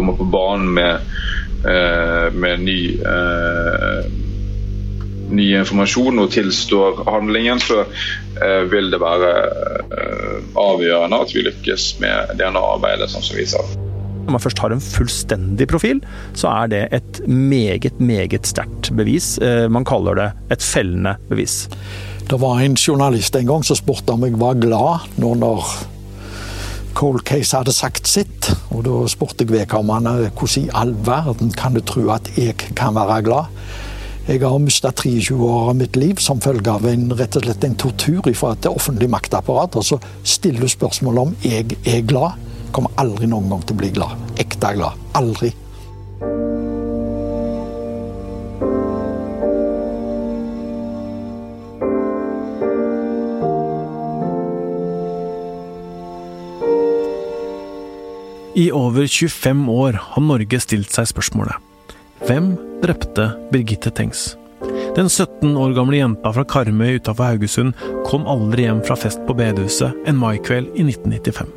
kommer på banen med, med ny ny informasjon og tilstår handlingen, så eh, vil det være eh, avgjørende at vi lykkes med DNA-arbeidet, sånn som vi sa. Når man først har en fullstendig profil, så er det et meget, meget sterkt bevis. Eh, man kaller det et fellende bevis. Det var en journalist en gang som spurte om jeg var glad nå når Cold Case hadde sagt sitt. Og da spurte jeg vedkommende hvordan i all verden kan du tro at jeg kan være glad? Jeg har mista 23 år av mitt liv som følge av en, rett og slett en tortur fra et offentlig maktapparat. Og så stiller du spørsmålet om jeg er glad. Kommer aldri noen gang til å bli glad. Ekte glad. Aldri. I over 25 år har Norge stilt seg spørsmålet hvem drepte Birgitte Tengs? Den 17 år gamle jenta fra Karmøy utafor Haugesund kom aldri hjem fra fest på bedehuset en maikveld i 1995.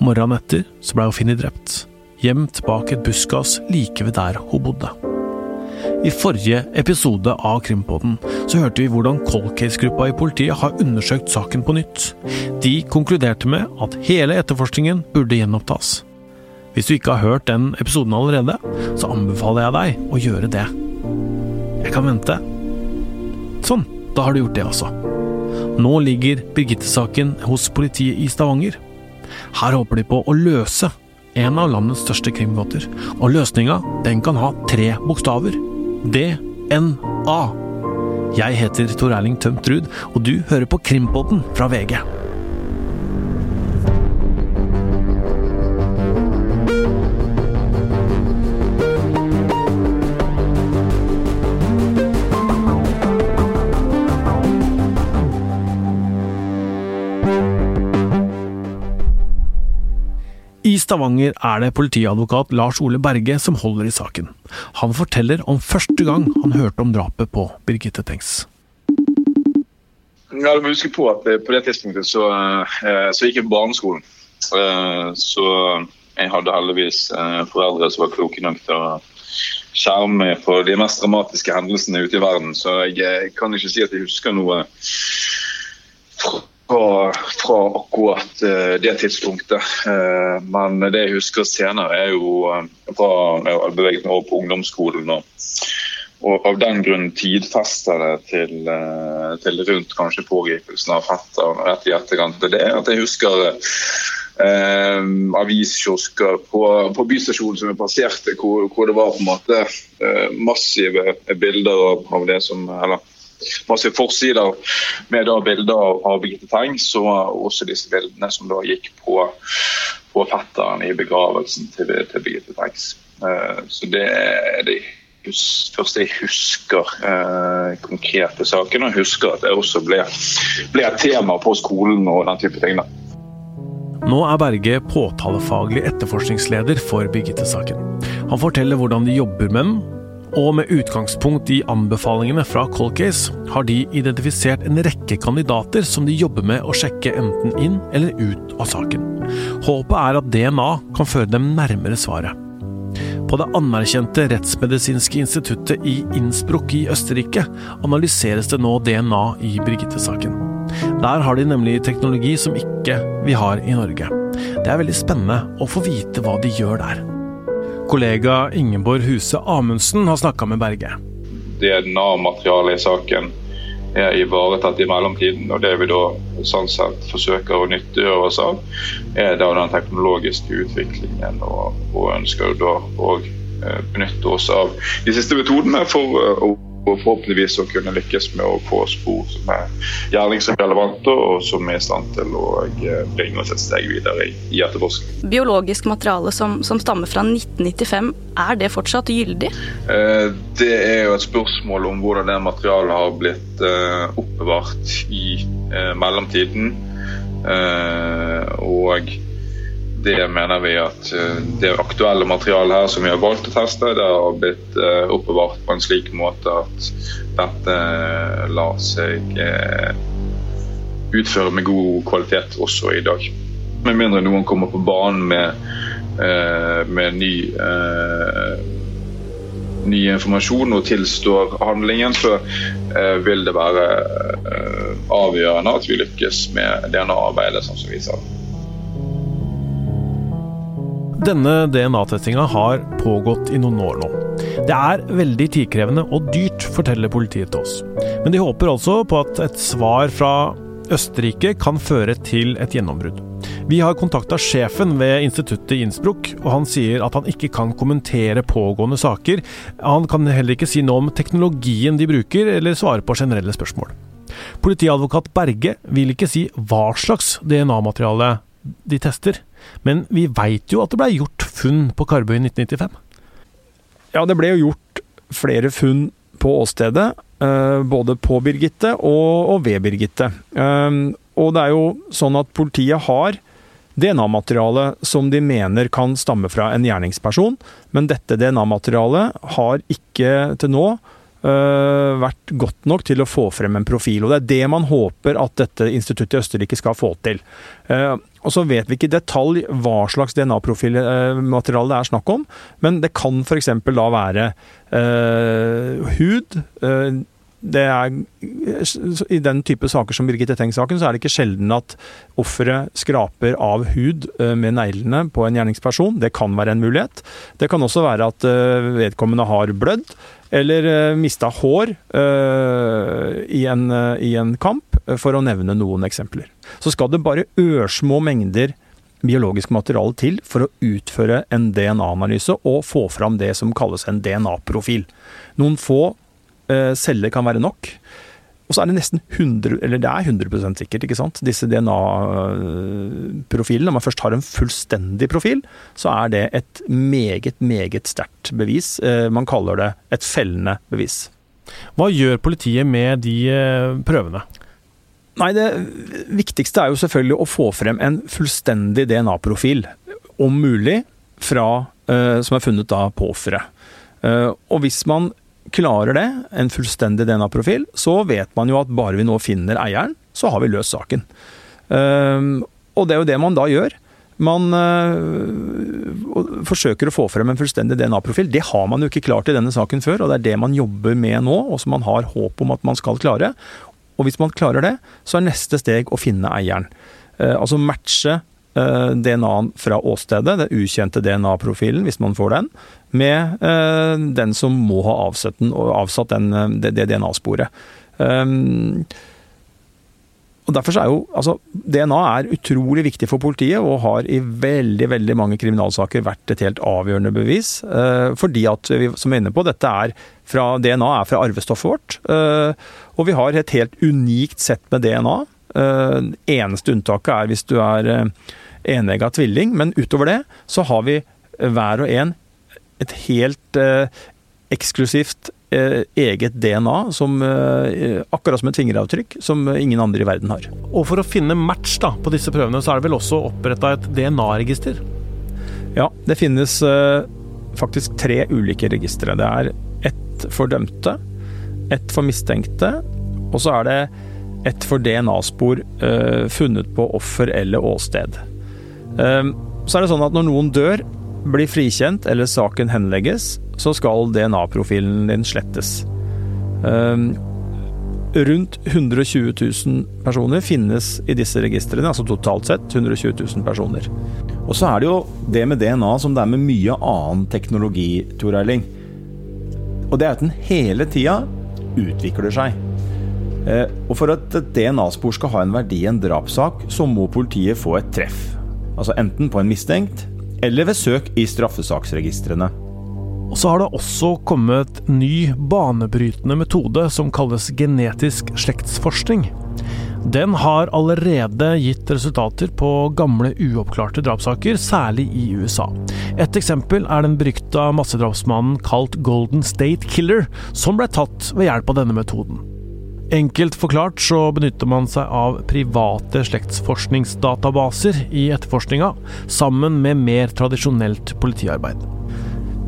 Morgenen etter så blei hun funnet drept, gjemt bak et buskas like ved der hun bodde. I forrige episode av Krimpodden så hørte vi hvordan Cold Case-gruppa i politiet har undersøkt saken på nytt. De konkluderte med at hele etterforskningen burde gjenopptas. Hvis du ikke har hørt den episoden allerede, så anbefaler jeg deg å gjøre det. Jeg kan vente. Sånn, da har du gjort det også. Nå ligger Birgitte-saken hos politiet i Stavanger. Her håper de på å løse en av landets største krimgåter, og løsninga den kan ha tre bokstaver. DNA. Jeg heter Tor Erling Tømt Ruud, og du hører på Krimpodden fra VG. Stavanger er det politiadvokat Lars Ole Berge som holder i saken. Han forteller om første gang han hørte om drapet på Birgitte Tengs. Ja, du må huske på at På det tidspunktet så, eh, så gikk jeg på barneskolen. Eh, så jeg hadde heldigvis eh, foreldre som var kloke nok til å skjerme meg for de mest dramatiske hendelsene ute i verden. Så jeg kan ikke si at jeg husker noe fra, fra akkurat uh, det tidspunktet. Uh, men det jeg husker senere, er jo uh, fra jeg har beveget meg over på ungdomsskolen. Og, og av den grunn tidfester det til, til, rundt kanskje pågripelsen av fetteren rett i etterkant Det det. At jeg husker eh, aviskiosker på, på, bystasjonen som jeg passerte, hvor, hvor, det var på en måte massive bilder av, av det som eller masse forsider med da bilder av Birgitte Tengs, og også disse bildene som da gikk på, på fetteren i begravelsen til, til Birgitte Tengs. Uh, så det er det første jeg husker uh, konkrete saken, og husker at det også ble, ble et tema på skolen og den type ting. Nå er Berge påtalefaglig etterforskningsleder for Birgitte-saken. Han forteller hvordan de jobber med den, og med utgangspunkt i anbefalingene fra Colcase har de identifisert en rekke kandidater som de jobber med å sjekke enten inn eller ut av saken. Håpet er at DNA kan føre dem nærmere svaret. På det anerkjente rettsmedisinske instituttet i Innsbruck i Østerrike analyseres det nå DNA i Birgitte-saken. Der har de nemlig teknologi som ikke vi har i Norge. Det er veldig spennende å få vite hva de gjør der. Kollega Ingeborg Huse Amundsen har snakka med Berge. DNA-materialet i saken er ivaretatt i mellomtiden. og Det vi da sånn sett forsøker å nyttiggjøre oss av, er da den teknologiske utviklingen. Og, og ønsker da å eh, benytte oss av de siste metodene for eh, å og forhåpentligvis å kunne lykkes med å få spor som er gjerningsrelevante, og som er i stand til å eh, bringe oss et steg videre i etterforskning. Biologisk materiale som, som, stammer fra 1995, er det fortsatt gyldig? Eh, det er jo et spørsmål om hvordan det materialet har blitt eh, oppbevart i mellomtiden. og det mener vi at eh, det aktuelle materialet her som vi har valgt å teste, det har blitt eh, oppbevart på en slik måte at dette eh, lar seg utføre med god kvalitet også i dag. Med mindre noen kommer på banen med, med ny, ny informasjon og tilstår handlingen, så vil det være avgjørende at vi lykkes med DNA-arbeidet, sånn som vi sa. Denne DNA-testinga har pågått i noen år nå. Det er veldig tidkrevende og dyrt, forteller politiet til oss. Men de håper altså på at et svar fra Østerrike kan føre til et gjennombrudd. Vi har kontakta sjefen ved instituttet i Innsbruck, og han sier at han ikke kan kommentere pågående saker. Han kan heller ikke si noe om teknologien de bruker, eller svare på generelle spørsmål. Politiadvokat Berge vil ikke si hva slags DNA-materiale de tester, men vi veit jo at det blei gjort funn på Karbøy i 1995. Ja, det ble jo gjort flere funn på åstedet. Eh, både på Birgitte og, ved Birgitte. Eh, og det er jo sånn at politiet har DNA-materiale som de mener kan stamme fra en gjerningsperson, men dette DNA-materialet har ikke til nå uh, vært godt nok til å få frem en profil. og Det er det man håper at dette instituttet i Østerrike skal få til. Og så vet vi ikke i detalj hva slags DNA-profilmateriale det er snakk om, men det kan f.eks. da være uh, hud det er, I den type saker som Birgitte Tengs-saken, så er det ikke sjelden at offeret skraper av hud eh, med neglene på en gjerningsperson. Det kan være en mulighet. Det kan også være at eh, vedkommende har blødd eller eh, mista hår i en, i en kamp, for å nevne noen eksempler. Så skal det bare ørsmå mengder biologisk materiale til for å utføre en DNA-analyse og få fram det som kalles en DNA-profil. Noen få Eh, celler kan være nok. Og så er det nesten 100, eller det er 100% sikkert, ikke sant. Disse DNA-profilene. Når man først har en fullstendig profil, så er det et meget, meget sterkt bevis. Eh, man kaller det et fellende bevis. Hva gjør politiet med de eh, prøvene? Nei, Det viktigste er jo selvfølgelig å få frem en fullstendig DNA-profil. Om mulig fra, som er funnet da på offeret. Og hvis man Klarer det, en fullstendig DNA-profil, så vet man jo at bare vi nå finner eieren, så har vi løst saken. Uh, og det er jo det man da gjør. Man øh, forsøker å få frem en fullstendig DNA-profil. Det har man jo ikke klart i denne saken før, og det er det man jobber med nå, og som man har håp om at man skal klare. Og hvis man klarer det, så er neste steg å finne eieren. Uh, altså matche Eh, DNA-en fra åstedet, den ukjente DNA-profilen, hvis man får den, med eh, den som må ha avsatt, den, eh, det, det DNA-sporet. Og derfor er jo, altså, DNA er utrolig viktig for politiet, og har i veldig veldig mange kriminalsaker vært et helt avgjørende bevis. Uh, fordi at, vi, som vi er inne på, dette er fra, DNA er fra arvestoffet vårt. Uh, og vi har et helt unikt sett med DNA. Uh, eneste unntaket er hvis du er enegga tvilling, men utover det så har vi hver og en et helt eh, eksklusivt eh, eget DNA, som, eh, akkurat som et fingeravtrykk, som ingen andre i verden har. Og For å finne match da, på disse prøvene, så er det vel også oppretta et DNA-register? Ja, det finnes eh, faktisk tre ulike registre. Det er ett for dømte, ett for mistenkte, og så er det ett for DNA-spor eh, funnet på offer eller åsted. Så er det sånn at når noen dør, blir frikjent eller saken henlegges, så skal DNA-profilen din slettes. Ehm, rundt 120 000 personer finnes i disse registrene, altså totalt sett 120 000 personer. Og så er det jo det med DNA som det er med mye annen teknologi, Tor Eiling. Og det er at den hele tida utvikler seg. Eh, og for at et DNA-spor skal ha en verdi i en drapssak, så må politiet få et treff. Altså enten på en mistenkt, eller ved søk i straffesaksregistrene. Og så har det også kommet ny banebrytende metode som kalles genetisk slektsforskning. Den har allerede gitt resultater på gamle uoppklarte drapssaker, særlig i USA. Et eksempel er den berykta massedrapsmannen kalt Golden State Killer, som ble tatt ved hjelp av denne metoden. Enkelt forklart så benytter man seg av private slektsforskningsdatabaser i etterforskninga, sammen med mer tradisjonelt politiarbeid.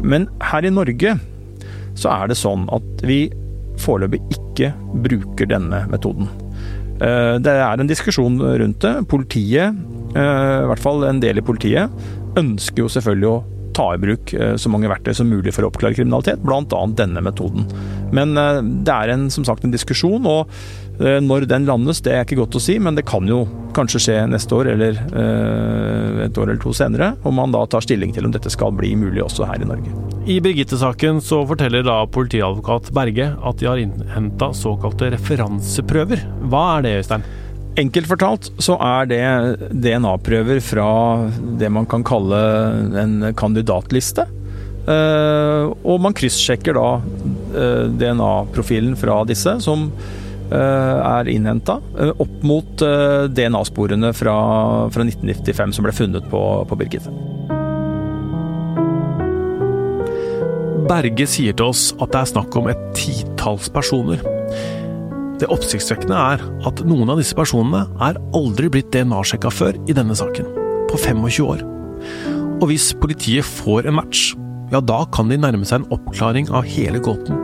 Men her i Norge så er det sånn at vi foreløpig ikke bruker denne metoden. Eh, det er en diskusjon rundt det. Politiet i hvert fall en del i politiet, ønsker jo selvfølgelig å ta i bruk så mange verktøy som mulig for å oppklare kriminalitet, bl.a. denne metoden. Men det er en, som sagt en diskusjon, og Eh, når den landes, det er ikke godt å si, men det kan jo kanskje skje neste år eller eh, et år eller to senere. Om man da tar stilling til om dette skal bli mulig også her i Norge. I Birgitte-saken så forteller da politiadvokat Berge at de har innhenta såkalte referanseprøver. Hva er det, Øystein? Enkelt fortalt så er det DNA-prøver fra det man kan kalle en kandidatliste. Uh, og man kryssjekker da uh, DNA-profilen fra disse, som Eh, er innhenta, eh, opp mot eh, DNA-sporene fra, fra, 1995 som ble funnet på, på Birgitte. Berge sier til oss at det er snakk om et titalls personer. Det oppsiktsvekkende er at noen av disse personene er aldri blitt DNA-sjekka før i denne saken, på 25 år. Og hvis politiet får en match, ja da kan de nærme seg en oppklaring av hele gåten.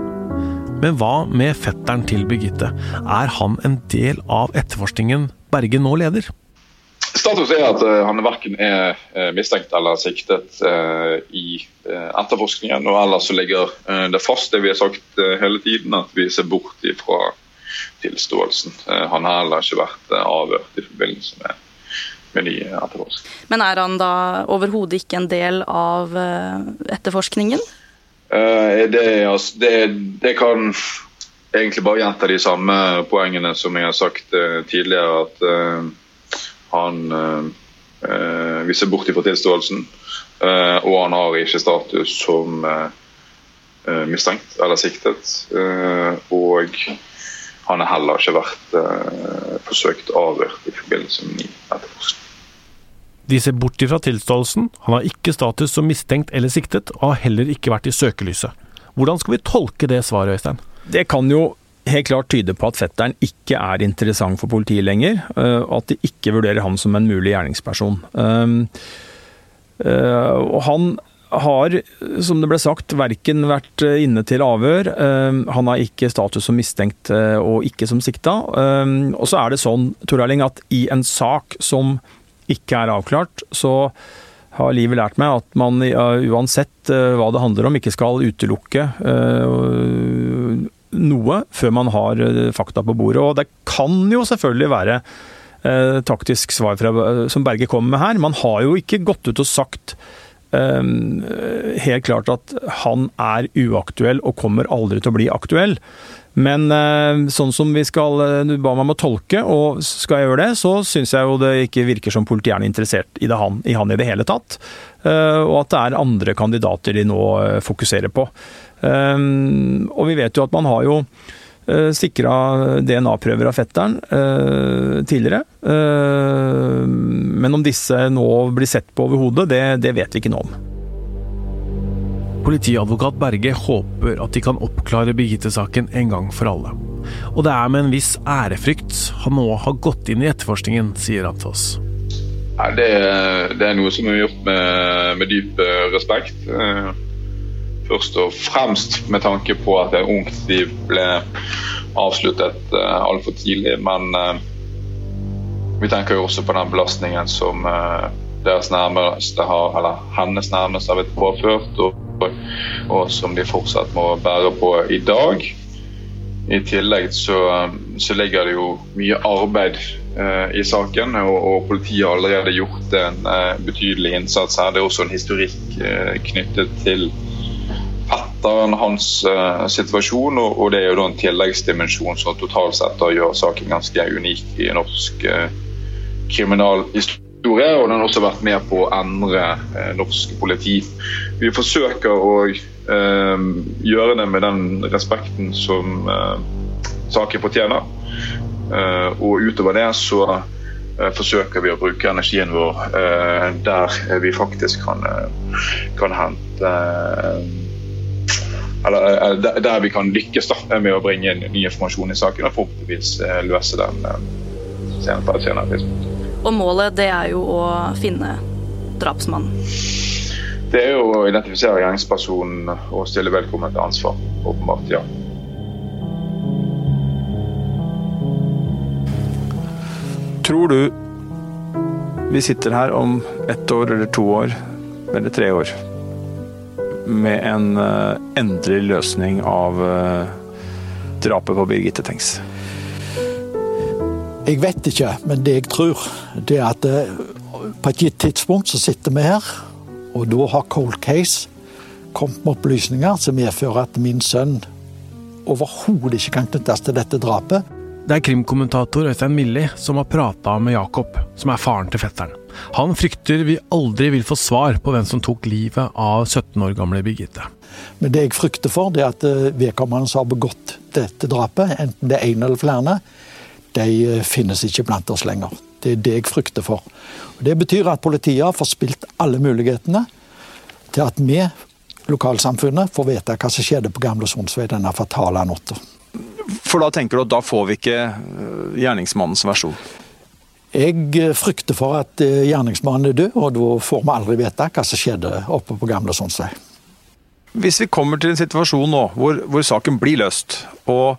Men hva med fetteren til Birgitte? Er han en del av etterforskningen Berge nå leder? Status er at uh, han verken er uh, mistenkt eller siktet uh, i etterforskningen. og Ellers så ligger det fast det vi har sagt hele tiden, at vi ser bort fra tilståelsen. han har heller ikke vært avhørt i forbindelse med, med de etterforskningene. Men er han da overhodet ikke en del av etterforskningen? Uh, det, altså, det, det, kan egentlig bare gjenta de samme poengene som jeg har sagt uh, tidligere. At uh, han Vi ser bort fra tilståelsen, og han har ikke status som mistenkt eller siktet. og han har heller ikke vært forsøkt avhørt i forbindelse med ny etterforskning. De ser bort ifra tilståelsen, han har ikke status som mistenkt eller siktet, og har heller ikke vært i søkelyset. Hvordan skal vi tolke det svaret, Øystein? Det kan jo helt klart tyde på at fetteren ikke er interessant for politiet lenger, øh, og at de ikke vurderer ham som en mulig gjerningsperson. Øh, og han har, som det ble sagt, verken vært inne til avhør. Han har ikke status som mistenkt øh, og ikke som sikta. Og så er det sånn, Tor Erling, at i en sak som ikke er avklart, så har livet lært meg at man uansett eh, hva det handler om, ikke skal utelukke eh, noe før man har eh, fakta på bordet. Og det kan jo selvfølgelig være taktisk svar fra, som Berge kommer med her. Man har jo ikke gått ut og sagt helt klart at han er uaktuell og kommer aldri til å bli aktuell. Men eh, sånn som vi skal eh, Du ba meg om å tolke, og skal jeg gjøre det, så syns jeg jo det ikke virker som politiet er interessert i, han, i han i det hele tatt. Eh, og at det er andre kandidater de nå fokuserer på. Og vi vet jo at man har jo sikra DNA-prøver av fetteren tidligere. Men om disse nå blir sett på overhodet, det, det vet vi ikke noe om. Politiadvokat Berge håper at de kan oppklare Birgitte-saken en gang for alle. Og det er med en viss ærefrykt han nå har gått inn i etterforskningen, sier han til oss. Ja, det, det, er noe som er gjort med, med dyp eh, respekt. Eh, først og fremst med tanke på at et ungt liv ble avsluttet uh, altfor tidlig. Men vi tenker jo også på den belastningen som deres nærmeste har, eller hennes nærmeste har blitt påført. og og som de fortsatt må bære på i dag. I tillegg så, så ligger det jo mye arbeid eh, i saken, og, og, politiet har allerede gjort en eh, betydelig innsats her. Det er også en historikk eh, knyttet til fetteren hans uh, situasjon, og, og, det er jo da en tilleggsdimensjon som totalt sett gjør saken ganske unik i norsk uh, kriminalhistorie historie, og den har også vært med på å endre eh, norsk politi. Vi forsøker å gjøre det med den respekten som saken fortjener. Og utover det så forsøker vi å bruke energien vår der vi faktisk kan, kan hente eller der vi kan lykkes da, med å bringe inn ny informasjon i saken og forhåpentligvis løse den senere på et senere tidspunkt. Og målet det er jo å finne drapsmannen. Det er jo å identifisere gjerningspersonen og stille velkommen til ansvar. Åpenbart, ja. Tror du Vi sitter her om ett år eller to år eller tre år med en uh, endelig løsning av uh, drapet på Birgitte Tengs. Jeg vet ikke, men det jeg tror, det er at uh, på et gitt tidspunkt så sitter vi her, og da har Cold Case kommet med opplysninger som medfører at min sønn overhodet ikke kan knyttes til dette drapet. Det er krimkommentator Øystein Milli som har prata med Jakob, som er faren til fetteren. Han frykter vi aldri vil få svar på hvem som tok livet av 17 år gamle Birgitte. Men det jeg frykter for, det er at eh, vedkommende som har begått dette drapet, enten det er en eller flere, de eh, finnes ikke blant oss lenger. Det er det jeg frykter for. Og det betyr at politiet har forspilt alle mulighetene til at vi, lokalsamfunnet, får vite hva som skjedde på Gamle Sonsvei denne fatale natta. For da tenker du at da får vi ikke øh, gjerningsmannens versjon? Jeg øh, frykter for at øh, gjerningsmannen er død, og da får vi aldri vite hva som skjedde oppe på Gamle Sundsvei. Hvis vi kommer til en situasjon nå hvor, hvor saken blir løst, og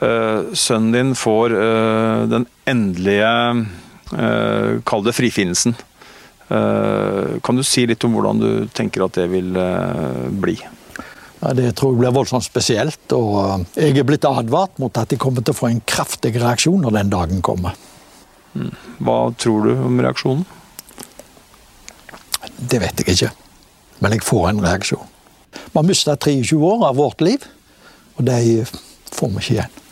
øh, sønnen din får øh, den endelige øh, Kall det frifinnelsen. kan du si litt om hvordan du tenker at det vil bli? Ja, det tror jeg blir voldsomt spesielt. Og eh, jeg er blitt advart mot at de kommer til å få en kraftig reaksjon når den dagen kommer. Hva tror du om reaksjonen? Det vet jeg ikke. Men jeg får en reaksjon. Vi har mista 23 år av vårt liv, og de får vi ikke igjen.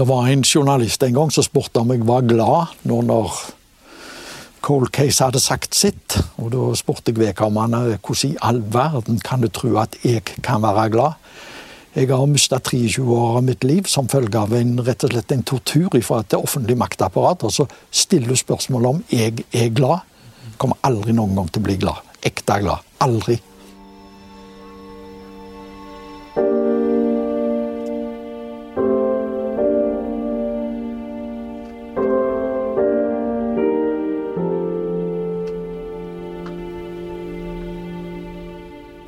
Det var en journalist en gang som spurte om jeg var glad nå når Cold Case hadde sagt sitt, og da spurte jeg vedkommende hvordan i all verden kan du tro at jeg kan være glad? Jeg har mista 23 år av mitt liv som følge av en, rett og slett en tortur fra et offentlig maktapparat. Og så stiller du spørsmål om jeg er glad. Kommer aldri noen gang til å bli glad. Ekte glad. Aldri.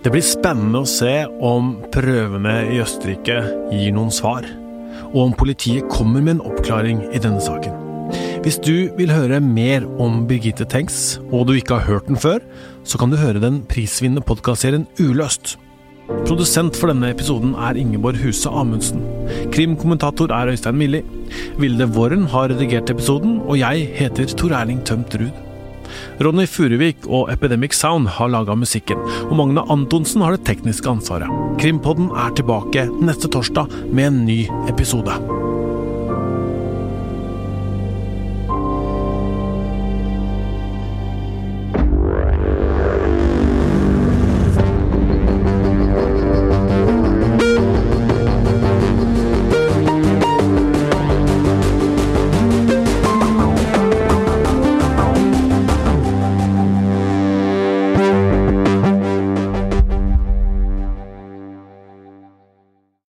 Det blir spennende å se om prøvene i Østerrike gir noen svar, og om politiet kommer med en oppklaring i denne saken. Hvis du vil høre mer om Birgitte Tengs, og du ikke har hørt den før, så kan du høre den prisvinnende podkastserien Uløst. Produsent for denne episoden er Ingeborg Huse Amundsen. Krimkommentator er Øystein Milli. Vilde Våren har redigert episoden, og jeg heter Tor Erling Tømt Ruud. Ronny Furuvik og Epidemic Sound har laga musikken, og Magne Antonsen har det tekniske ansvaret. Krimpodden er tilbake neste torsdag med en ny episode.